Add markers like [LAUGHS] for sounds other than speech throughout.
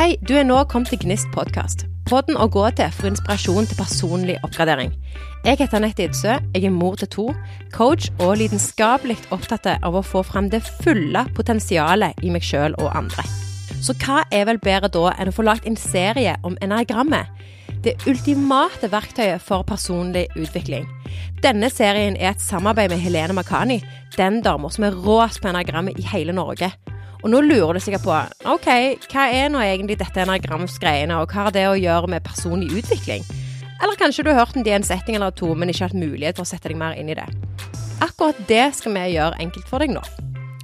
Hei, du er nå kommet til Gnist podkast. Podden å gå til for inspirasjon til personlig oppgradering. Jeg heter Anette Idsø, jeg er mor til to, coach og lidenskapelig opptatt av å få fram det fulle potensialet i meg sjøl og andre. Så hva er vel bedre da enn å få lagt en serie om enagrammet? Det ultimate verktøyet for personlig utvikling. Denne serien er et samarbeid med Helene Makani, den dama som er råest på enagrammet i hele Norge. Og nå lurer du sikkert på ok, hva er nå egentlig dette enagramsgreiene, og hva har det å gjøre med personlig utvikling? Eller kanskje du har hørt en setting eller to, men ikke hatt mulighet til å sette deg mer inn i det. Akkurat det skal vi gjøre enkelt for deg nå.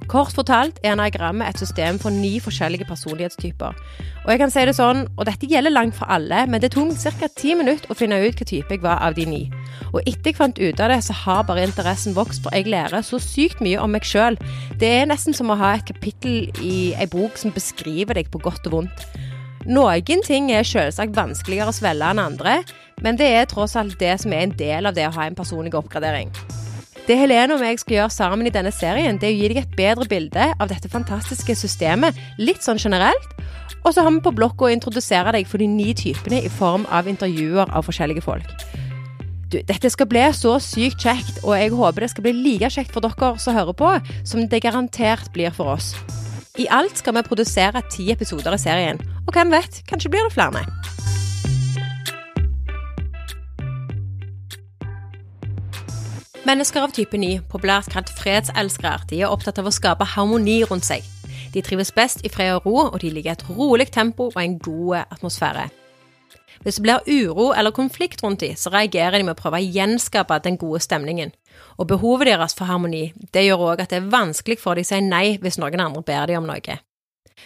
Kort fortalt er anagrammet et system for ni forskjellige personlighetstyper. Og jeg kan si det sånn, og dette gjelder langt for alle, men det tok ca. ti minutter å finne ut hvilken type jeg var av de ni. Og etter jeg fant ut av det, så har bare interessen vokst, for jeg lærer så sykt mye om meg sjøl. Det er nesten som å ha et kapittel i ei bok som beskriver deg på godt og vondt. Noen ting er selvsagt vanskeligere å svelge enn andre, men det er tross alt det som er en del av det å ha en personlig oppgradering. Det Helene og jeg skal gjøre sammen i denne serien, det er å gi deg et bedre bilde av dette fantastiske systemet, litt sånn generelt. Og så har vi på blokka å introdusere deg for de ni typene i form av intervjuer av forskjellige folk. Du, dette skal bli så sykt kjekt, og jeg håper det skal bli like kjekt for dere som hører på, som det garantert blir for oss. I alt skal vi produsere ti episoder i serien, og hvem vet, kanskje blir det flere. Mennesker av type 9, populært kalt fredselskere, de er opptatt av å skape harmoni rundt seg. De trives best i fred og ro, og de liker et rolig tempo og en god atmosfære. Hvis det blir uro eller konflikt rundt dem, så reagerer de med å prøve å gjenskape den gode stemningen. Og behovet deres for harmoni, det gjør òg at det er vanskelig for dem å si nei hvis noen andre ber dem om noe.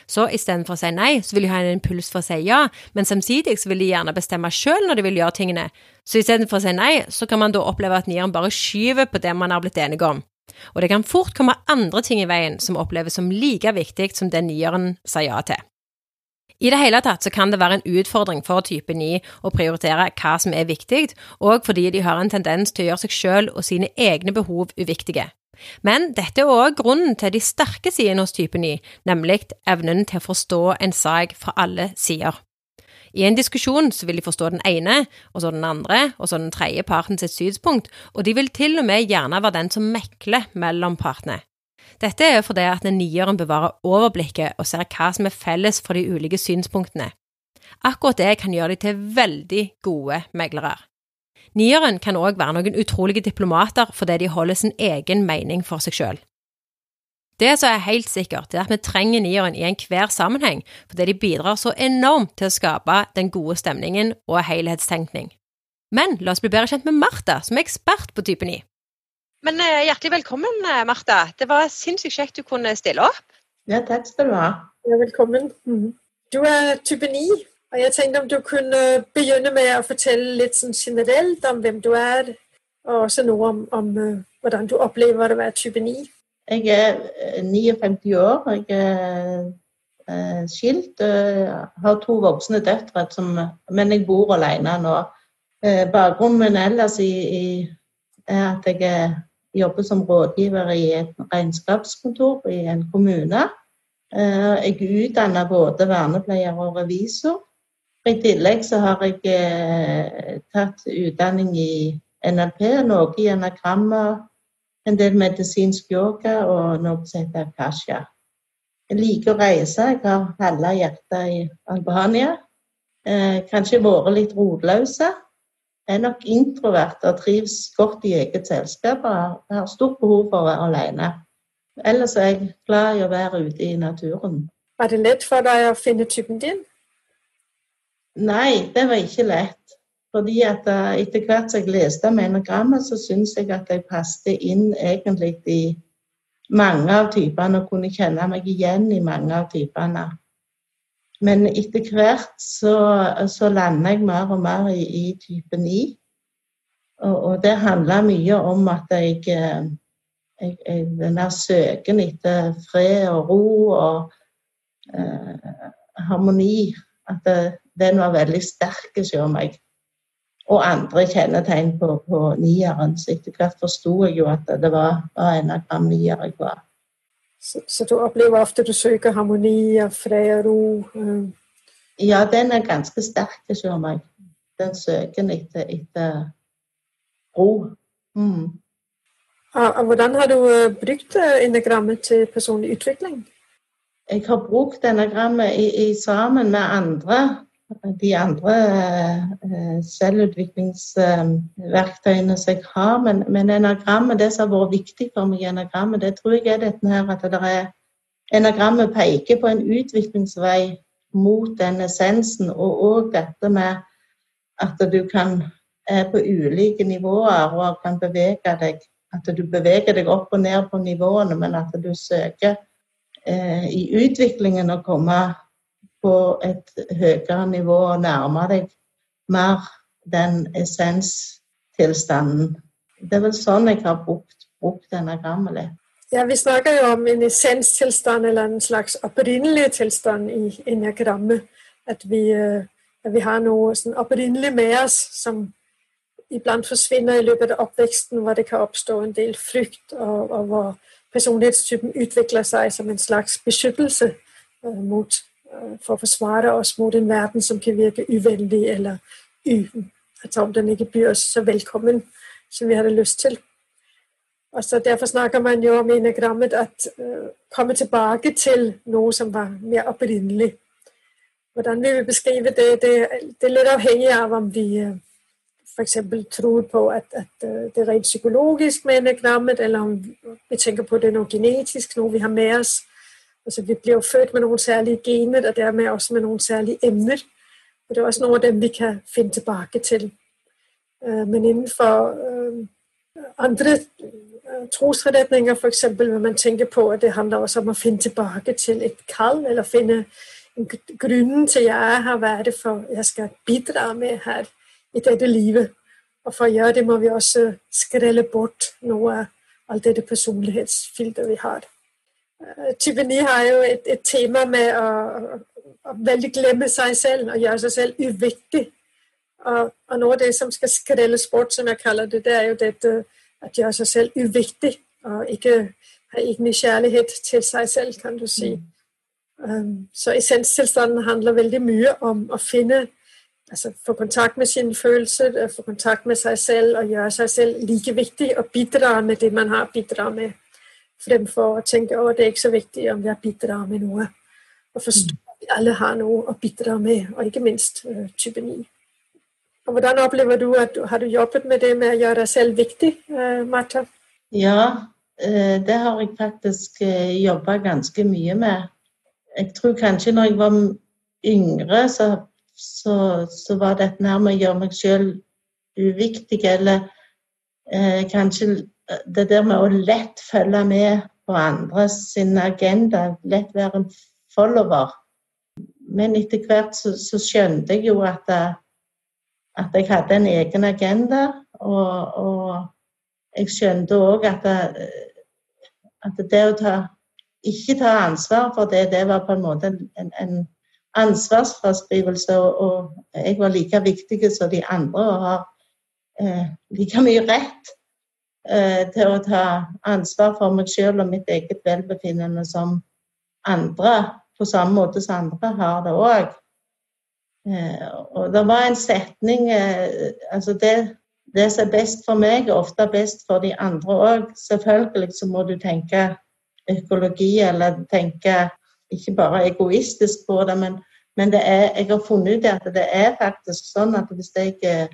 Så istedenfor å si nei, så vil de ha en impuls for å si ja, men samtidig så vil de gjerne bestemme sjøl når de vil gjøre tingene. Så istedenfor å si nei, så kan man da oppleve at nieren bare skyver på det man har blitt enige om. Og det kan fort komme andre ting i veien som oppleves som like viktig som det nieren sa ja til. I det hele tatt så kan det være en utfordring for type 9 å prioritere hva som er viktig, og fordi de har en tendens til å gjøre seg sjøl og sine egne behov uviktige. Men dette er òg grunnen til de sterke sidene hos type 9, nemlig evnen til å forstå en sak fra alle sider. I en diskusjon så vil de forstå den ene, og så den andre, og så den tredje parten sitt synspunkt, og de vil til og med gjerne være den som mekler mellom partene. Dette er fordi at den nieren bevarer overblikket og ser hva som er felles for de ulike synspunktene. Akkurat det kan gjøre de til veldig gode meglere. Nieren kan òg være noen utrolige diplomater fordi de holder sin egen mening for seg sjøl. Det som er helt sikkert, er at vi trenger nieren i enhver sammenheng, fordi de bidrar så enormt til å skape den gode stemningen og helhetstenkning. Men la oss bli bedre kjent med Martha, som er ekspert på type 9. Men eh, Hjertelig velkommen, eh, Martha. Det var sinnssykt kjekt du kunne stille opp. Ja, takk skal du ha. Ja, velkommen. Mhm. Du er type 9. Og jeg tenkte om du kunne begynne med å fortelle litt sånn generelt om hvem du er, og også noe om, om uh, hvordan du opplever å være type 9. Jeg er 59 år. Jeg er skilt. Jeg har to voksne døtre, men jeg bor alene nå. bakgrunnen min ellers i, i, er at jeg jobber som rådgiver i et regnskapskontor i en kommune. Jeg er utdannet både vernepleier og revisor. I tillegg så har jeg eh, tatt utdanning i NLP, noe i anagrammer, en del medisinsk yoga og noe som heter akasha. Jeg liker å reise. Jeg har halve hjertet i Albania. Eh, kanskje vært litt rotløse. Jeg er nok introvert og trives godt i eget selskap og har stort behov for å være alene. Ellers er jeg glad i å være ute i naturen. Var det lett for deg å finne typen din? Nei, det var ikke lett. Fordi at uh, etter hvert som jeg leste menogrammet, så syns jeg at jeg passet inn egentlig i mange av typene og kunne kjenne meg igjen i mange av typene. Men etter hvert så, så lander jeg mer og mer i, i type 9. Og, og, det handler mye om at jeg, eh, jeg, jeg den der søken etter fred og ro og eh, harmoni At det, den var veldig sterk hos meg. Og andre kjennetegn på, på nieren. Så etter hvert forsto jeg jo at det var, var enagram nier jeg var. Så, så, du opplever ofte at du søker harmoni og fred og ro? Mm. Ja, den er ganske sterk hos meg. Den søken etter, etter ro. Mm. Og hvordan har du øh, brukt øh, enagrammet til personlig utvikling? Jeg har brukt enagrammet i, i, sammen med andre. De andre uh, selvutviklingsverktøyene som jeg har. Men, men enagrammet, det som har vært viktig for meg enagrammet, det tror jeg er dette her at det er Enagrammet peker på en utviklingsvei mot den essensen, og òg dette med at du kan er på ulike nivåer og kan bevege deg. At du beveger deg opp og ned på nivåene, men at du søker eh, i utviklingen å komme på et høyere nivå og nærme deg mer den essenstilstanden. Det er vel sånn jeg har brukt, brukt denne litt. Ja, Vi snakker jo om en essenstilstand eller en slags opprinnelig tilstand i enagrammet. At vi, øh, at vi har noe sånn opprinnelig med oss som iblant forsvinner i løpet av oppveksten, hvor det kan oppstå en del frykt, og, og hvor personlighetstypen utvikler seg som en slags beskyttelse uh, mot, for å forsvare oss mot en verden som kan virke uvennlig, eller uh, altså om den ikke byr oss så velkommen som vi hadde lyst til. Og så Derfor snakker man jo om enagrammet at uh, komme tilbake til noe som var mer opprinnelig. Hvordan vi vil beskrive det, det, det er litt avhengig av om vi uh, f.eks. tror på at, at, uh, det er rent psykologisk med enagrammet, eller om vi tenker på det er noe genetisk, noe vi har med oss. Altså, vi blir jo født med noen særlige gener, og dermed også med noen særlige emner. Og det er også noen av dem vi kan finne tilbake til. Øh, men innenfor øh, andre trosretninger f.eks. vil man tenke på at det handler også om å finne tilbake til et kall, eller finne grunnen til jeg er her, hva er det for jeg skal bidra med her i dette livet. Og for å gjøre det må vi også skrelle bort noe av alt dette personlighetsfilteret vi har. Uh, type 9 har jo et, et tema med å, å, veldig glemme seg selv og gjøre seg selv uviktig. Og, og, noe av det som skal skrelles bort, som jeg kaller det, det er jo dette å gjøre seg selv uviktig. Og ikke ha ingen kjærlighet til seg selv, kan du si. Mm. Um, så essenstilstanden handler veldig mye om å finne altså få kontakt med sine følelser, øh, få kontakt med seg selv og gjøre seg selv like viktig og bidra med det man har bidra med, fremfor å tenke at det er ikke så viktig om jeg bidrar med noe. Og forstå at vi alle har noe å bidra med, og ikke minst uh, type 9. Og Hvordan opplever du at du, har du jobbet med det med å gjøre deg selv viktig, uh, Martha? Ja, uh, det har jeg faktisk jobba ganske mye med. Jeg tror kanskje når jeg var yngre, så så, så var dette med å gjøre meg sjøl uviktig, eller eh, kanskje det der med å lett følge med på andres sin agenda, lett være en follower. Men etter hvert så, så skjønte jeg jo at, eh, at, jeg hadde en egen agenda, og, og jeg skjønte òg at, eh, at det å ta, ikke ta ansvar for det, det var på en måte en, en ansvarsfraskrivelse, og, jeg var like viktig som de andre og har eh, like mye rett til å ta ansvar for meg selv og mitt eget velbefinnende som andre, på samme måte som andre har det òg. Eh, og det var en setning eh, altså det, det som er best for meg, er ofte best for de andre òg. Selvfølgelig så må du tenke økologi, eller tenke ikke bare egoistisk på det, men, men det er, jeg har funnet ut at det er faktisk sånn at hvis jeg eh,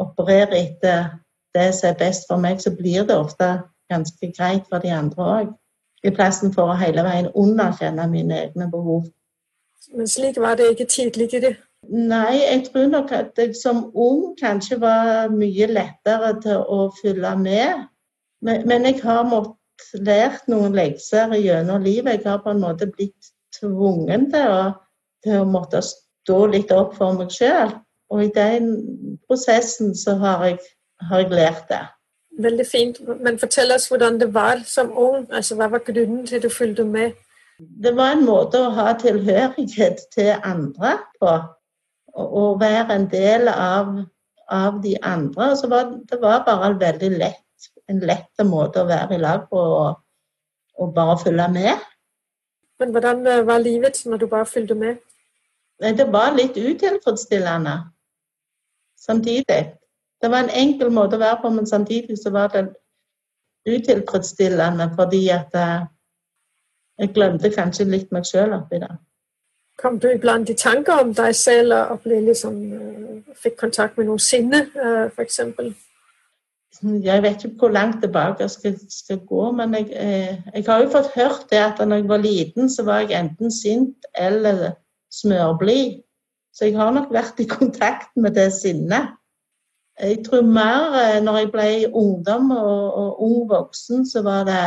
opererer etter det som er best for meg, så blir det ofte ganske greit for de andre òg. I plassen for å hele veien underkjenne mine egne behov. Men slik var det ikke tidligere? Nei, jeg tror nok at jeg som ung kanskje var mye lettere til å følge med. Men, men jeg har måttet lært noen lekser gjennom livet. Jeg har på en måte blitt tvungen til å, til å måtte stå litt opp for meg sjøl. Og i den prosessen så har jeg, har jeg, lært det. Veldig fint. Men fortell oss hvordan det var som ung. Altså, Hva var grunnen til at du fulgte med? Det var en måte å ha tilhørighet til andre på. Å være en del av, av de andre. Så var, det var bare en veldig lett en lett måte å være i lag på og, og bare følge med. Men hvordan øh, var livet når du bare fulgte med? Det var litt utilfredsstillende samtidig. Det var en enkel måte å være på, men samtidig så var det utilfredsstillende fordi at eh, jeg glemte kanskje litt meg sjøl oppi det. Kom du iblant i tanker om deg selv og ble liksom, uh, fikk kontakt med noe sinne, uh, f.eks.? Jeg vet ikke hvor langt tilbake jeg skal, skal gå, men jeg, eh, jeg, har jo fått hørt det at da jeg var liten, så var jeg enten sint eller smørblid. Så jeg har nok vært i kontakt med det sinnet. Jeg tror mer eh, når jeg ble ungdom og, og ung voksen, så var det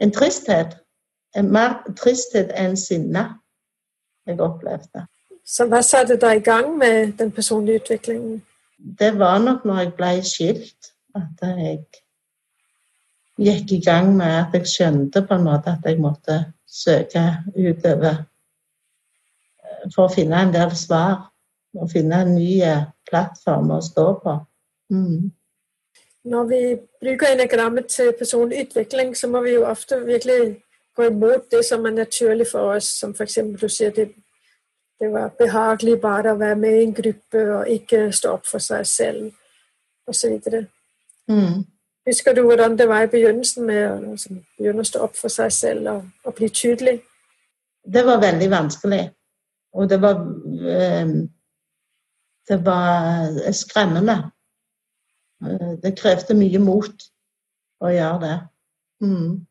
en tristhet. En mer tristhet enn sinne jeg opplevde. Så hva satte deg i gang med den personlige utviklingen? Det var nok når jeg ble skilt, at jeg gikk i gang med at jeg skjønte på en måte at jeg måtte søke utover for å finne en del svar. Og finne en ny plattform å stå på. Mm. Når vi bruker enagrammet til personlig utvikling, så må vi jo ofte virkelig gå imot det som er naturlig for oss, som f.eks. du sier det, det var behagelig bare å være med i en gruppe og ikke stå opp for seg selv osv. Mm. Husker du hvordan det var i begynnelsen med å liksom, begynne å stå opp for seg selv og, og bli tydelig? Det var veldig vanskelig. Og det var ehm, Det var skremmende. Eh, det krevde mye mot å gjøre det. Mm.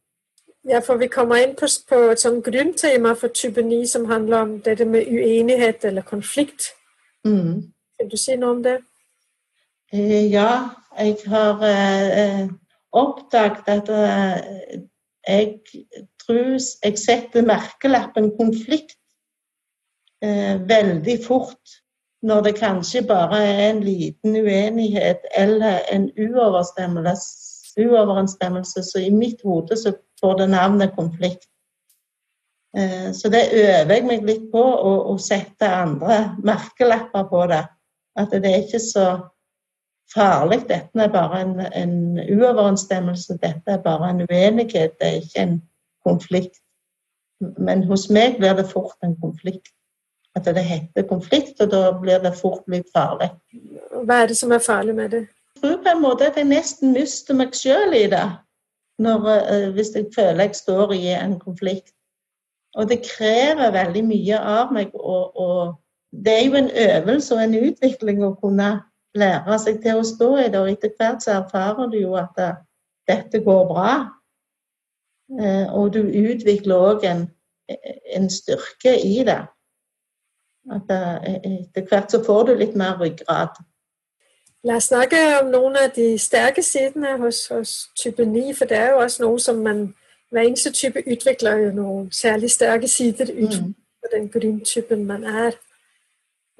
Ja, for vi kommer inn på, på et sånt grunntema for type 9 som handler om dette med uenighet eller konflikt. Mm. Kan du si noe om det? Eh, ja, jeg har eh, oppdaget at eh, jeg tror jeg setter merkelappen konflikt eh, veldig fort når det kanskje bare er en liten uenighet eller en uoverensstemmelse. Så i mitt hode så får det navnet konflikt. Eh, så det øver jeg meg litt på, å, sette andre merkelapper på det. At det er ikke så farlig. Dette er bare en, en uoverensstemmelse. Dette er bare en uenighet. Det er ikke en konflikt. Men hos meg blir det fort en konflikt at det heter konflikt, og da blir det fort litt farlig. Hva er det som er farlig med det? Jeg tror på en måte at jeg nesten mister meg sjøl i det. Når, uh, hvis jeg føler jeg står i en konflikt. Og det krever veldig mye av meg. Og, og, det er jo en øvelse og en utvikling å kunne lære seg til å stå i det. Og etter hvert så erfarer du jo at det, eh, dette går bra. Uh, og du utvikler òg en, en styrke i det. At etter hvert så får du litt mer ryggrad. La oss snakke om noen av de sterke sidene hos, hos type 9, for det er jo også noe som man Hver eneste type utvikler jo noen særlig sterke sider ut mm. den grunntypen man er.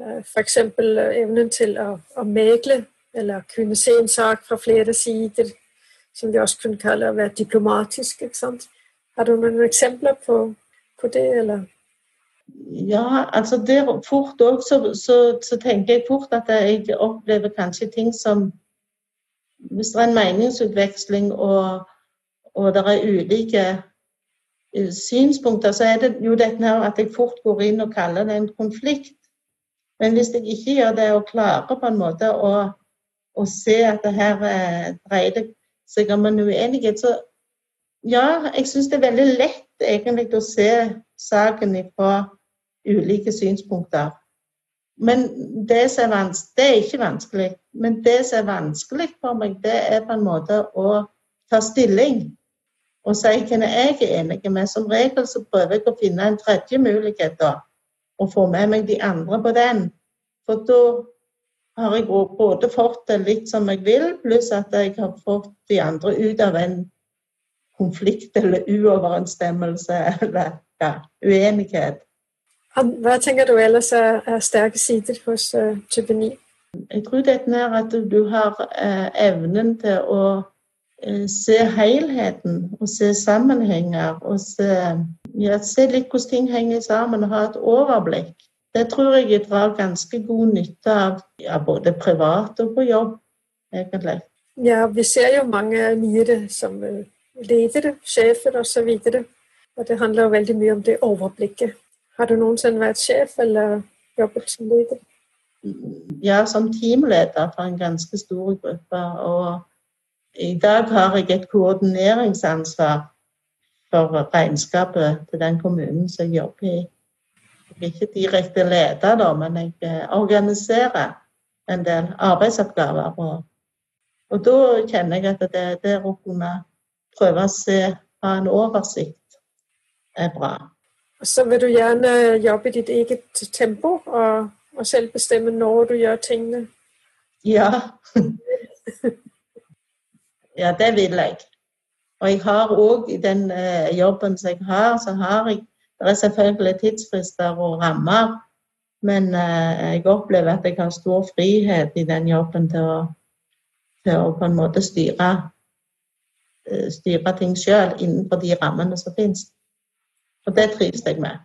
Øh, F.eks. evnen til å, å megle, eller kunne se en sak fra flere sider, som vi også kunne kalle å være diplomatisk. Har du noen eksempler på, på det, eller? Ja, altså der fort òg så, så, så, tenker jeg fort at jeg opplever kanskje ting som Hvis det er en meningsutveksling og, og det er ulike eh, synspunkter, så er det jo dette her at jeg fort går inn og kaller det en konflikt. Men hvis jeg ikke gjør det og klarer på en måte å, å se at det her eh, dreier seg om en uenighet, så ja, jeg syns det er veldig lett egentlig å se saken ifra ulike synspunkter. Men det som er, det er ikke vanskelig. Men det som er vanskelig for meg, det er på en måte å ta stilling og si hvem jeg er enig med. Som regel så prøver jeg å finne en tredje mulighet, da. Og få med meg de andre på den. For da har jeg både fått det litt som jeg vil, pluss at jeg har fått de andre ut av en konflikt eller uoverensstemmelse [LAUGHS] eller ja, uenighet. Hva tenker du ellers er, er sterke sider hos uh, type 9? Jeg tror dette er at du har uh, evnen til å uh, se helheten og se sammenhenger. Og se, ja, se litt hvordan ting henger sammen og ha et overblikk. Det tror jeg jeg drar ganske god nytte av ja, både privat og på jobb, egentlig. Ja, vi ser jo mange nyere som ledere, sjefer osv. Og, så og det handler jo veldig mye om det overblikket Har du noensinne vært sjef eller jobbet som leder? Ja, som teamleder for en ganske stor gruppe. Og i dag har jeg et koordineringsansvar for regnskapet til den kommunen som jeg jobber i. Jeg er ikke direkte leder, da, men jeg eh, organiserer en del arbeidsoppgaver. Og, og da kjenner jeg at det, det å kunne prøve å se, ha en oversikt, er bra. Så vil du gjerne jobbe i ditt eget tempo og, og selv bestemme når du gjør tingene? Ja. ja, det vil jeg. Og jeg har òg i den eh, jobben som jeg har, så har jeg Det er selvfølgelig tidsfrister og rammer, men eh, jeg opplever at jeg har stor frihet i den jobben til å, til å på en måte styre, eh, styre ting sjøl innenfor de rammene som finnes. Og det trives jeg med.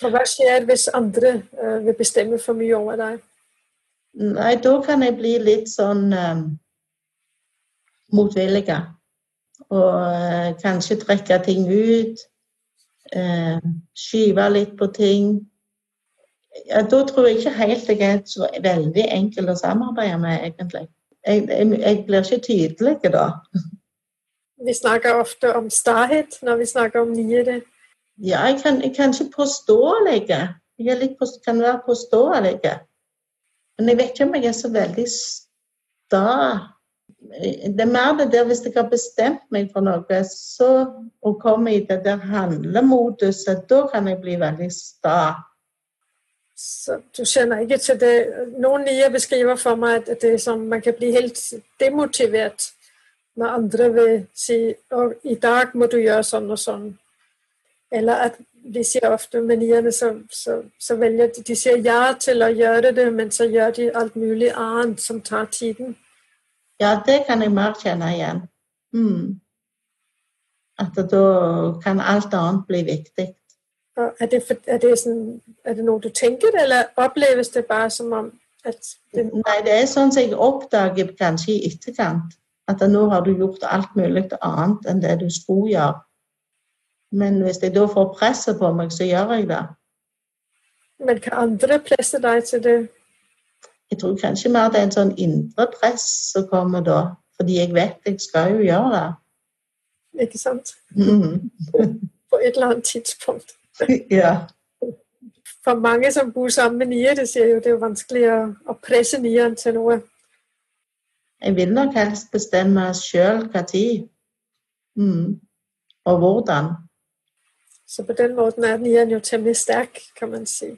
For hva skjer hvis andre uh, vil bestemme for mye over deg? Nei, da kan jeg bli litt sånn um, motvillig. Og uh, kanskje trekke ting ut. Uh, skyve litt på ting. Ja, da tror jeg ikke helt jeg er så veldig enkel å samarbeide med, egentlig. Jeg, jeg, jeg blir ikke tydelig da. Vi snakker ofte om stahet når vi snakker om nyere. Ja, jeg kan, jeg kan ikke påståelig. Jeg på, kan være påståelig. Men jeg vet ikke om jeg er så veldig sta. Det er mer det der hvis jeg har bestemt meg for noe, så å komme i det der handlemoduset, da kan jeg bli veldig sta. Så du kjenner ikke til det Noen nye beskriver for meg at det er som man kan bli helt demotivert når andre vil si i dag må du gjøre sånn og sånn. Eller at de sier ofte manierne, så, så, så, velger de De sier ja til å gjøre det, men så gjør de alt mulig annet som tar tiden. Ja, det kan jeg mer kjenne igjen. Mm. At da kan alt annet bli viktig. Er det, er, det sånn, er det, noe du tenker, eller oppleves det bare som om at det... Nei, det er sånn som jeg oppdager kanskje i etterkant. At nå har du gjort alt mulig annet enn det du skulle gjøre. Men hvis jeg da får presset på meg, så gjør jeg det. Men hva andre presser deg til det? Jeg tror kanskje mer det er en sånn indre press som kommer da. Fordi jeg vet jeg skal jo gjøre det. Ikke sant? Mm. på et eller annet tidspunkt. [LAUGHS] ja. For mange som bor sammen med nier, det sier jo det er vanskelig å, å presse nieren til noe. Jeg vil nok helst bestemme sjøl når. Mm. Og hvordan. Så på den måten er nieren jo temmelig sterk, kan man si.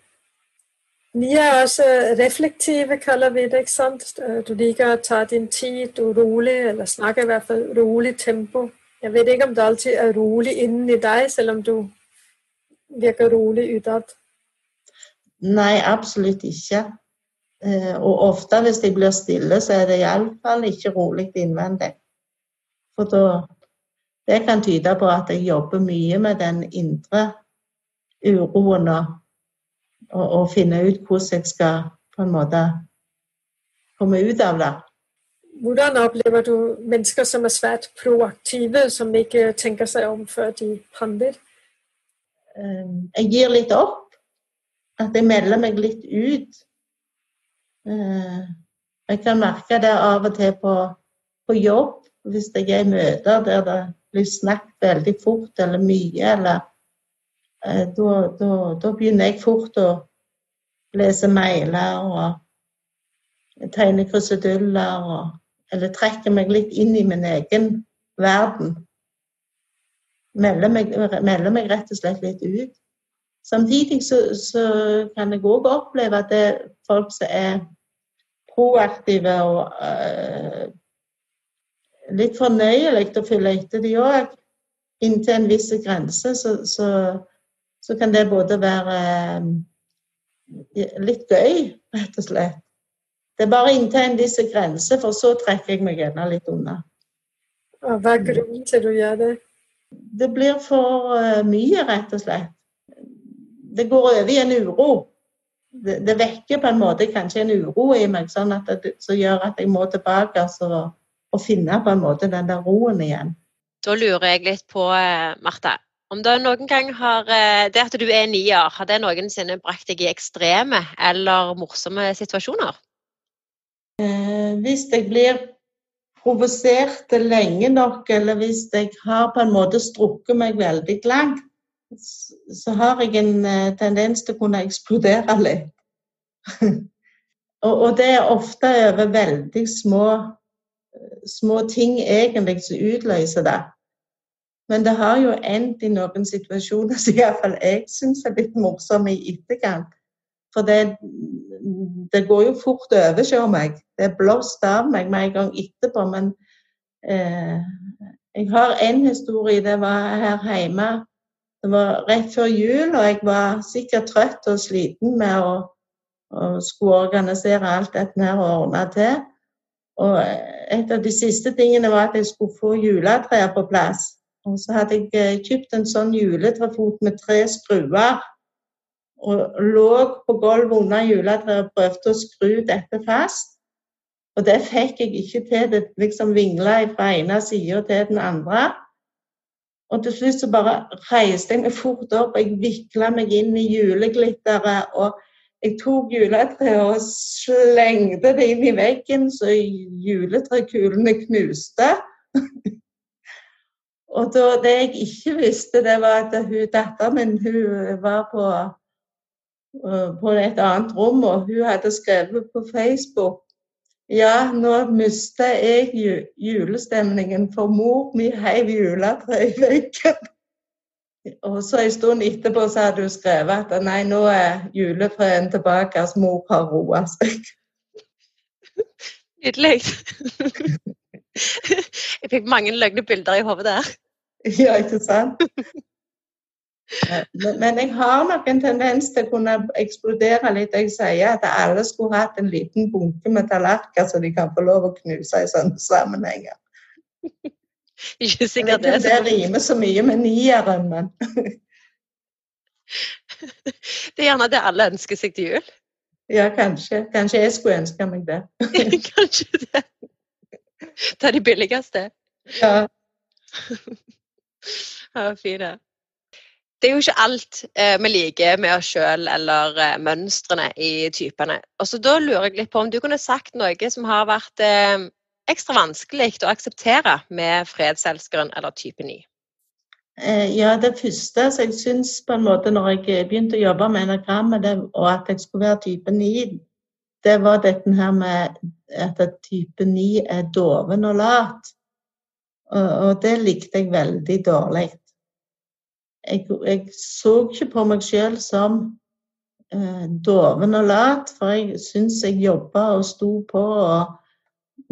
Nier er også reflektive, kaller vi det. ikke sant? Du liker å ta din tid, du rolig, eller snakker i hvert fall rolig tempo. Jeg vet ikke om det alltid er rolig inni deg, selv om du virker rolig utad. Nei, absolutt ikke. Eh, og ofte hvis jeg blir stille, så er det iallfall ikke rolig innvendig. For da det kan tyde på at jeg jobber mye med den indre uroen og, og finne ut hvordan jeg skal på en måte komme ut av det. Hvordan opplever du mennesker som er svært proaktive, som ikke tenker seg om før de handler? Eh, jeg gir litt opp. At jeg melder meg litt ut. Eh, jeg kan merke det av og til på, på jobb, hvis jeg er i møter der det blir snakket veldig fort eller mye, eller eh, da, begynner jeg fort å lese mailer og tegne kruseduller og Eller trekker meg litt inn i min egen verden. Melder meg, melder meg rett og slett litt ut. Samtidig så, så kan jeg òg oppleve at det er folk som er proaktive og øh, litt fornøyelig å følge etter de òg. Inntil en viss grense så, så, så, kan det både være eh, litt gøy, rett og slett. Det er bare inntil en viss grense, for så trekker jeg meg gjerne litt unna. Hva er grunnen til du gjør det? Det blir for uh, mye, rett og slett. Det går over i en uro. Det, det, vekker på en måte kanskje en uro i meg, sånn at det, som gjør at jeg må tilbake. Så å finne på en måte den der roen igjen. Da lurer jeg litt på, Marta, Om det noen gang har eh, Det at du er nier, har det noensinne brakt deg i ekstreme eller morsomme situasjoner? Eh, hvis jeg blir provosert lenge nok, eller hvis jeg har på en måte strukket meg veldig langt, så har jeg en eh, tendens til å kunne eksplodere litt. [LAUGHS] og, og, det er ofte over veldig små, små ting egentlig som utløser det. Men det har jo endt i noen situasjoner som iallfall jeg syns er litt morsomme i etterkant. For det, det, går jo fort over om meg. Det er blåst av meg med en gang etterpå. Men eh, jeg har en historie. Det var her hjemme det var rett før jul, og jeg var sikkert trøtt og sliten med å, å skulle organisere alt dette her og ordne til. Og et av de siste tingene var at jeg skulle få juletreet på plass. Og så hadde jeg eh, kjøpt en sånn juletrefot med tre skruer. Og lå på gulvet under juletreet og prøvde å skru dette fast. Og det fikk jeg ikke til. Det liksom vingla fra ene sida til den andre. Og til slutt så bare reiste jeg meg fort opp. og Jeg vikla meg inn i juleglitteret. Og jeg tok juletreet og slengte det inn i veggen, så juletrekulene knuste. [LAUGHS] og da, det jeg ikke visste, det var at datteren min hun var på, øh, på et annet rom, og hun hadde skrevet på Facebook ja, nå mista jeg julestemningen, for mor mi heiv juletreet i veggen. Og så en stund etterpå så hadde hun skrevet at nei, nå er julefreden tilbake, altså mor har roa seg. Nydelig. Jeg fikk mange løgne bilder i hodet der. Ja, ikke sant? Men jeg har nok en tendens til å kunne eksplodere litt. Jeg sier at alle skulle hatt en liten bunke med tallerkener så de kan få lov å knuse i sånne sammenhenger. Ikke sikkert det. Det rimer så mye med nieren, men [LAUGHS] Det er gjerne det alle ønsker seg til jul. Ja, kanskje. Kanskje jeg skulle ønske meg det. [LAUGHS] kanskje det. Ta de billigste. Ja. [LAUGHS] Ja, fine det er jo ikke alt eh, vi liker med oss sjøl eller eh, mønstrene i typene. Og så Da lurer jeg litt på om du kunne sagt noe som har vært eh, ekstra vanskelig å akseptere med fredselskeren eller type 9? Eh, ja, det første så jeg syns på en måte når jeg begynte å jobbe med enagrammet, og at jeg skulle være type 9, det var dette her med at type 9 er doven og lat. Og det likte jeg veldig dårlig jeg, jeg, så ikke på meg sjøl som eh, doven og lat, for jeg syns jeg jobba og sto på. Og,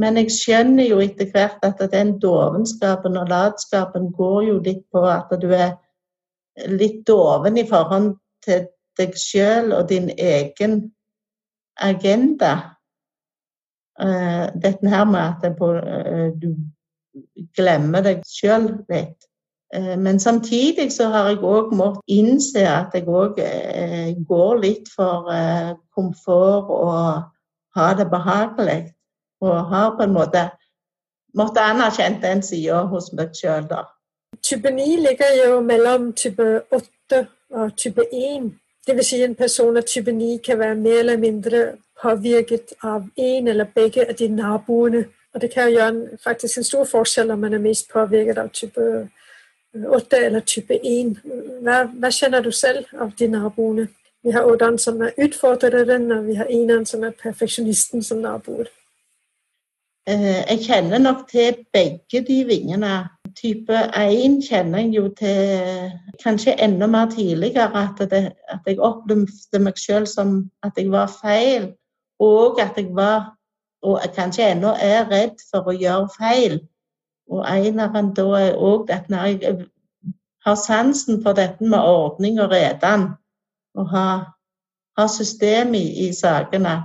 men jeg skjønner jo etter hvert at den dovenskapen og latskapen går jo litt på at du er litt doven i forhold til deg sjøl og din egen agenda. Uh, dette her med at uh, du glemmer deg sjøl litt. Eh, men samtidig så har jeg òg måttet innse at jeg òg eh, går litt for eh, komfort og ha det behagelig. Og har på en måte måttet anerkjenne den sida hos meg sjøl, da. Type 9 ligger jo mellom type 8 og type 1. Dvs. Si en person av type 9 kan være mer eller mindre påvirket av en eller begge av de naboene. Og det kan gjøre faktisk en stor forskjell om man er mest påvirket av type 8 8 eller type 1. Hva, hva kjenner du selv av de naboene? Vi har åtteren som er utfordreren, og vi har eneren som er perfeksjonisten som naboer. Eh, jeg kjenner nok til begge de vingene. Type 1 kjenner jeg jo til kanskje enda mer tidligere. At, det, at jeg opplevde meg selv som at jeg var feil, og at jeg var, og kanskje ennå er redd for å gjøre feil. Og eneren da er òg at når jeg har sansen for dette med ordning og redan, og har, har system i, i sakene,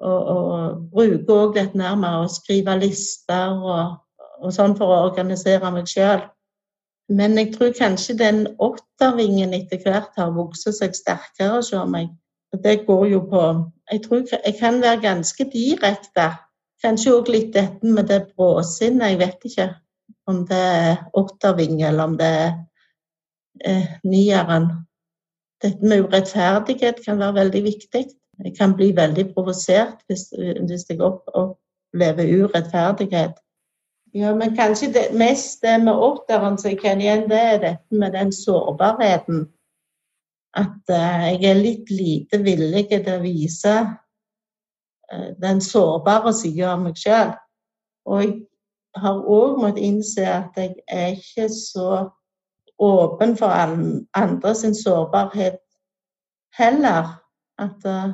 og, og bruker òg dette nærmere å skrive lister og, og sånn for å organisere meg sjøl. Men jeg tror kanskje den åttervingen etter hvert har vokst seg sterkere hos meg. Det går jo på Jeg tror jeg kan være ganske direkte Kanskje òg litt dette med det bråsinnet. Jeg vet ikke om det er åtterving, eller om det er eh, nieren. Dette med urettferdighet kan være veldig viktig. Jeg kan bli veldig provosert hvis, hvis jeg opplever urettferdighet. Ja, men kanskje det mest det med åtteren som jeg kjenner igjen, det er dette med den sårbarheten. At uh, jeg er litt lite villig til å vise uh, den sårbare sida av meg sjøl. Og jeg har òg måttet innse at jeg er ikke så åpen for andre sin sårbarhet heller. At uh,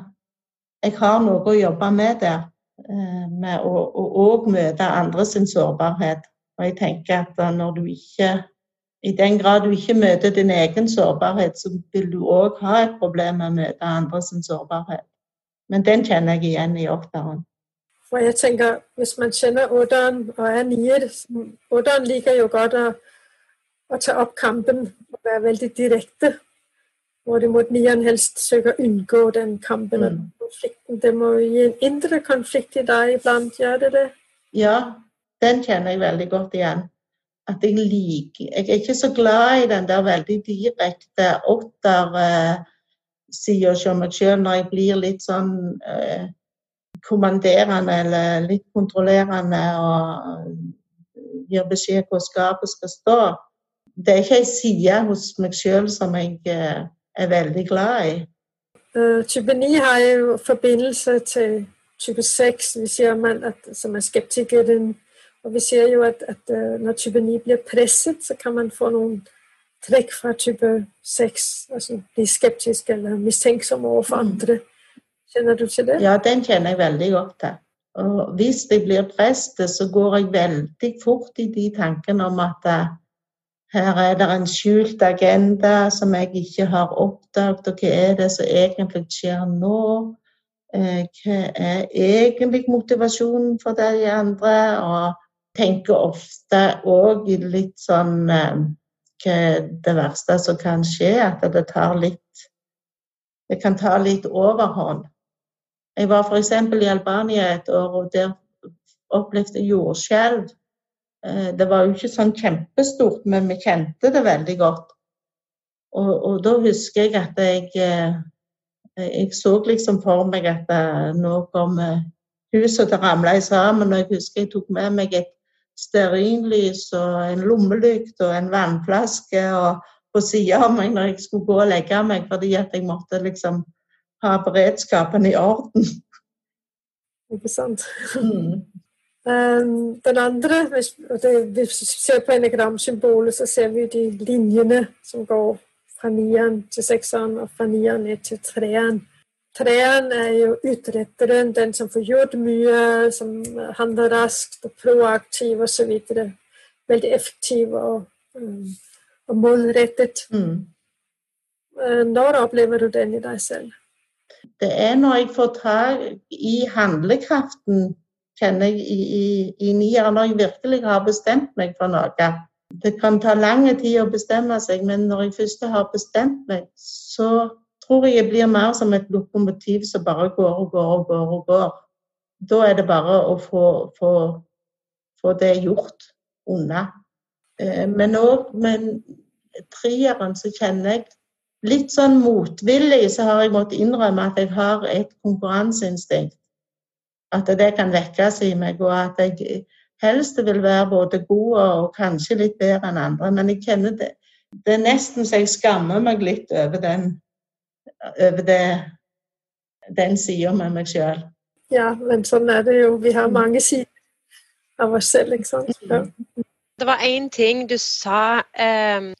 jeg har noe å jobbe med der. Eh, med å òg møte andre sin sårbarhet. Og jeg tenker at eh, når du ikke I den grad du ikke møter din egen sårbarhet, så vil du òg ha et problem med å møte andre sin sårbarhet. Men den kjenner jeg igjen i åtteren. Og jeg tenker, Hvis man kjenner åtteren og er nier Åtteren liker jo godt å, å ta opp kampen og være veldig direkte. Hvorimot nieren helst søker å unngå den kampen. Mm konflikten. Det må gi en indre konflikt i deg iblant, gjør det det? Ja, den kjenner jeg veldig godt igjen. At jeg liker Jeg er ikke så glad i den der veldig direkte åtter-sida hos meg sjøl når jeg blir litt sånn eh, kommanderende eller litt kontrollerende og gir beskjed hvor skapet skal stå. Det er ikke ei side hos meg sjøl som jeg eh, er veldig glad i. Uh, type 9 har jo forbindelse til type 6, vi ser man, at, som er skeptikeren. Og vi ser jo at, at uh, når type 9 blir presset, så kan man få noen trekk fra type 6. Altså bli skeptisk eller mistenksom overfor mm. andre. Kjenner du til det? Ja, den kjenner jeg veldig godt til. Og hvis jeg blir presset, så går jeg veldig fort i de tankene om at uh, her er det en skjult agenda som jeg ikke har oppdaget, og hva er det som egentlig skjer nå? Eh, hva er egentlig motivasjonen for de andre? Og tenker ofte òg litt sånn eh, Hva er det verste som kan skje? At det tar litt Det kan ta litt overhånd. Jeg var f.eks. i Albania et år, og der opplevde jeg jordskjelv. Eh, det var jo ikke sånn kjempestort, men vi kjente det veldig godt. Og, og da husker jeg at jeg, eh, jeg så liksom for meg at eh, nå kommer huset til å ramle sammen. Og jeg husker jeg tok med meg et stearinlys og en lommelykt og en vannflaske og på sida av meg når jeg skulle gå og legge meg, fordi at jeg måtte liksom ha beredskapen i orden. Ikke sant? Mm. Um, den andre, hvis, hvis vi ser på enagramsymbolet, så ser vi de linjene som går fra nieren til sekseren og fra nieren ned til treeren. Treeren er jo utretteren, den som får gjort mye, som handler raskt og proaktiv osv. Veldig effektiv og, um, og målrettet. Mm. Uh, når opplever du den i deg selv? Det er når jeg får tak i handlekraften kjenner jeg i, i, i nier, når jeg virkelig har bestemt meg for noe. Det kan ta lang tid å bestemme seg, men når jeg først har bestemt meg, så tror jeg jeg blir mer som et lokomotiv som bare går og går og går. og går. Da er det bare å få, få, få det gjort unna. Eh, men òg med treeren så kjenner jeg litt sånn motvillig så har jeg måttet innrømme at jeg har et konkurranseinstinkt. At det kan vekkes i meg, og at jeg helst vil være både god og kanskje litt bedre enn andre. Men jeg kjenner det Det er nesten så jeg skammer meg litt over den, over det, den sida med meg sjøl. Ja, men sånn er det jo. Vi har mange sider av oss selv, ikke sant. Ja. Det var én ting du sa, eh,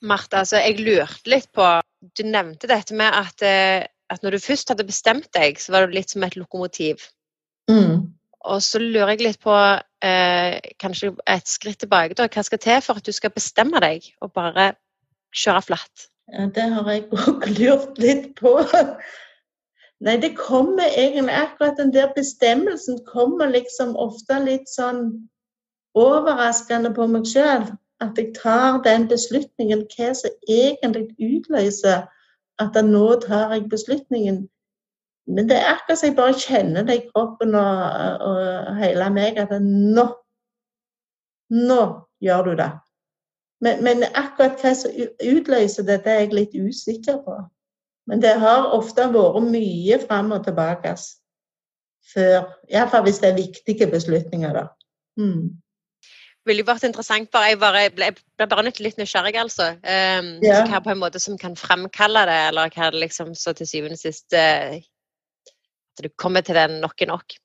Martha, altså jeg lurte litt på Du nevnte dette med at, eh, at når du først hadde bestemt deg, så var du litt som et lokomotiv. Mm. Og så lurer jeg litt på, eh, kanskje et skritt tilbake, da. Hva skal til for at du skal bestemme deg og bare kjøre flatt? Ja, det har jeg [LAUGHS] òg lurt litt på. Nei, det kommer egentlig akkurat den der bestemmelsen kommer liksom ofte litt sånn overraskende på meg sjøl. At jeg tar den beslutningen, hva som egentlig utløser at nå tar jeg beslutningen. Men det er akkurat som jeg bare kjenner det i kroppen og, og hele meg at nå Nå gjør du det. Men, men, akkurat hva som utløser det, det er jeg litt usikker på. Men det har ofte vært mye fram og tilbake før. Iallfall hvis det er viktige beslutninger, da. Mm. ville vært interessant, bare, jeg, bare, ble, ble bare litt, litt nysgjerrig, altså. Um, ja. Hva på en måte som kan fremkalle det, eller hva det liksom så til syvende og sist uh, Du kommer til det nok er nok.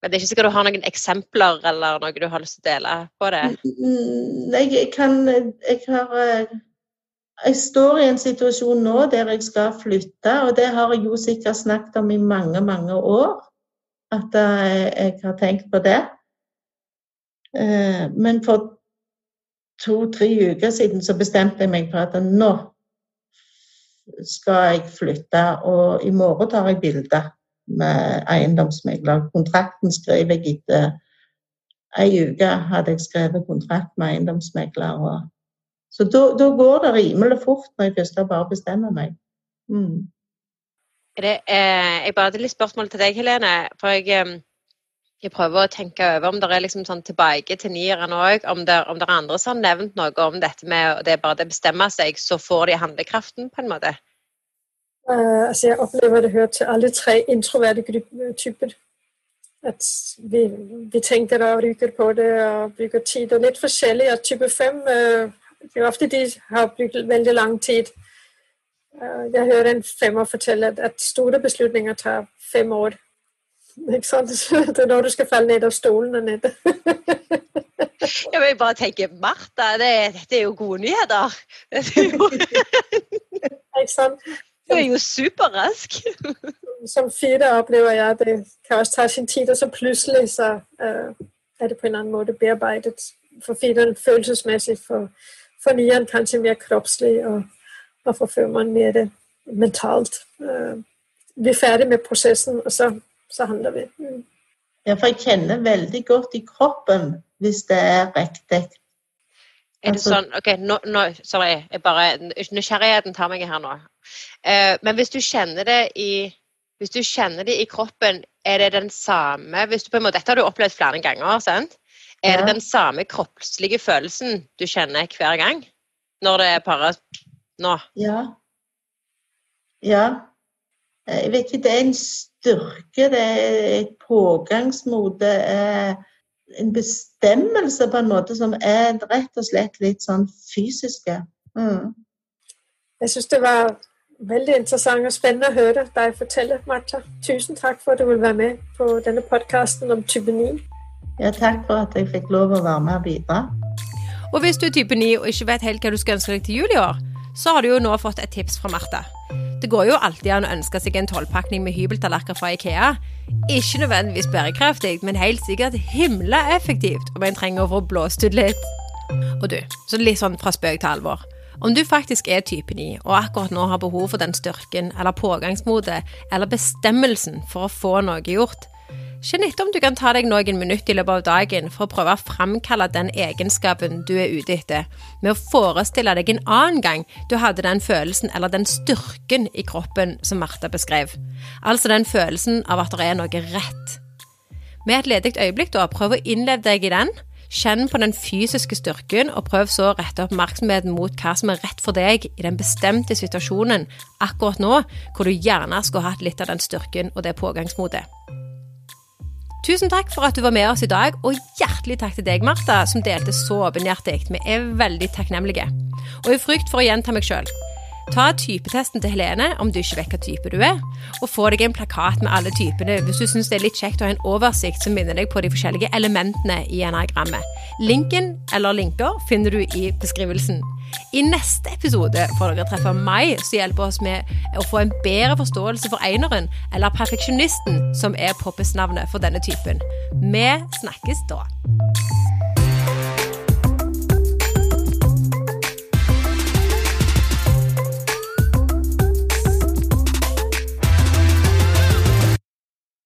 Men det er ikke sikkert du har noen eksempler eller noe du har lyst til å dele på det? Nei, jeg kan Jeg har eh, Jeg står i en situasjon nå der jeg skal flytte, og det har jeg jo sikkert snakket om i mange, mange år. At eh, jeg har tenkt på det. Eh, men for to-tre uker siden så bestemte jeg meg for at nå skal jeg flytte, og i morgen tar jeg bilde med eiendomsmegler. Kontrakten skrev jeg etter ei uke hadde jeg skrevet kontrakt med eiendomsmegler. Så da, går det rimelig fort når jeg først bare bestemmer meg. Mm. Det, eh, jeg bare hadde litt spørsmål til deg, Helene. For jeg, eh, jeg prøver å tenke over om det er liksom sånn tilbake til nieren òg, om, om, det er andre som har nevnt noe om dette med det bare det bestemmer seg, så får de handlekraften, på en måte. Uh, altså jeg opplever det hører til alle tre introverte typer. At vi, vi tenker og ryker på det og bruker tid. Og litt forskjellig. At type fem uh, det er ofte de har brukt veldig lang tid. Uh, jeg hører en femmer fortelle at, at store beslutninger tar fem år. [LAUGHS] Ikke sant? [LAUGHS] Det er når du skal falle ned av stolen, Anette. [LAUGHS] jeg vil bare tenke Martha, det, det er jo gode nyheter. Er. Ikke sant? Du er jo superrask. Som fire opplever jeg det kan også ta sin tid, og så plutselig så uh, er det på en annen måte bearbeidet. For fireren følelsesmessig, for, for nieren kanskje mer kroppslig, og, og for femmeren mer det mentalt. Uh, vi er ferdig med prosessen, og så, så handler vi. Mm. Ja, for jeg kjenner veldig godt i kroppen hvis det er riktig. Er det sånn OK, nå, nå, sorry, jeg bare, nysgjerrigheten tar meg her nå. Uh, men hvis du kjenner det i hvis du kjenner det i kroppen, er det den samme hvis du på en måte, Dette har du opplevd flere ganger. sant? Er ja. det den samme kroppslige følelsen du kjenner hver gang? Når det er bare nå? Ja. Ja. Jeg vet ikke, det er en styrke, det er et pågangsmot. Det er en bestemmelse på en måte som er rett og slett litt sånn fysiske. Mm. Jeg syns det var veldig interessant og spennende å høre deg fortelle, Martha. Tusen takk for at du vil være med på denne podkasten om type 9. Ja, takk for at jeg fikk lov å være med og bidra. Og hvis du er type 9 og ikke vet helt hva du skal ønske deg til jul i år, så har du jo nå fått et tips fra Martha. Det går jo alltid an å ønske seg en tolvpakning med hybeltallerkener fra Ikea. Ikke nødvendigvis bærekraftig, men helt sikkert himla effektivt om en trenger å få blåst ut litt. Og du, så litt sånn fra spøk til alvor. Om du faktisk er type 9 og akkurat nå har behov for den styrken eller pågangsmotet eller bestemmelsen for å få noe gjort, Kjenn etter om du kan ta deg noen minutter i løpet av dagen for å prøve å framkalle den egenskapen du er ute etter, med å forestille deg en annen gang du hadde den følelsen eller den styrken i kroppen som Martha beskrev. Altså den følelsen av at det er noe rett. Med et ledig øyeblikk, da, prøv å innleve deg i den. Kjenn på den fysiske styrken, og prøv så å rette oppmerksomheten mot hva som er rett for deg i den bestemte situasjonen akkurat nå, hvor du gjerne skulle hatt litt av den styrken og det pågangsmotet. Tusen takk for at du var med oss i dag, og hjertelig takk til deg, Martha, som delte så åpenhjertig. Vi er veldig takknemlige. Og i frykt for å gjenta meg sjøl. Ta typetesten til Helene om du ikke vet hva type du er, og få deg en plakat med alle typene hvis du syns det er litt kjekt å ha en oversikt som minner deg på de forskjellige elementene i enagrammet. Linken eller linker finner du i beskrivelsen. I neste episode får dere treffe meg, som hjelper oss med å få en bedre forståelse for eineren, eller perfeksjonisten, som er poppesnavnet for denne typen. Vi snakkes da.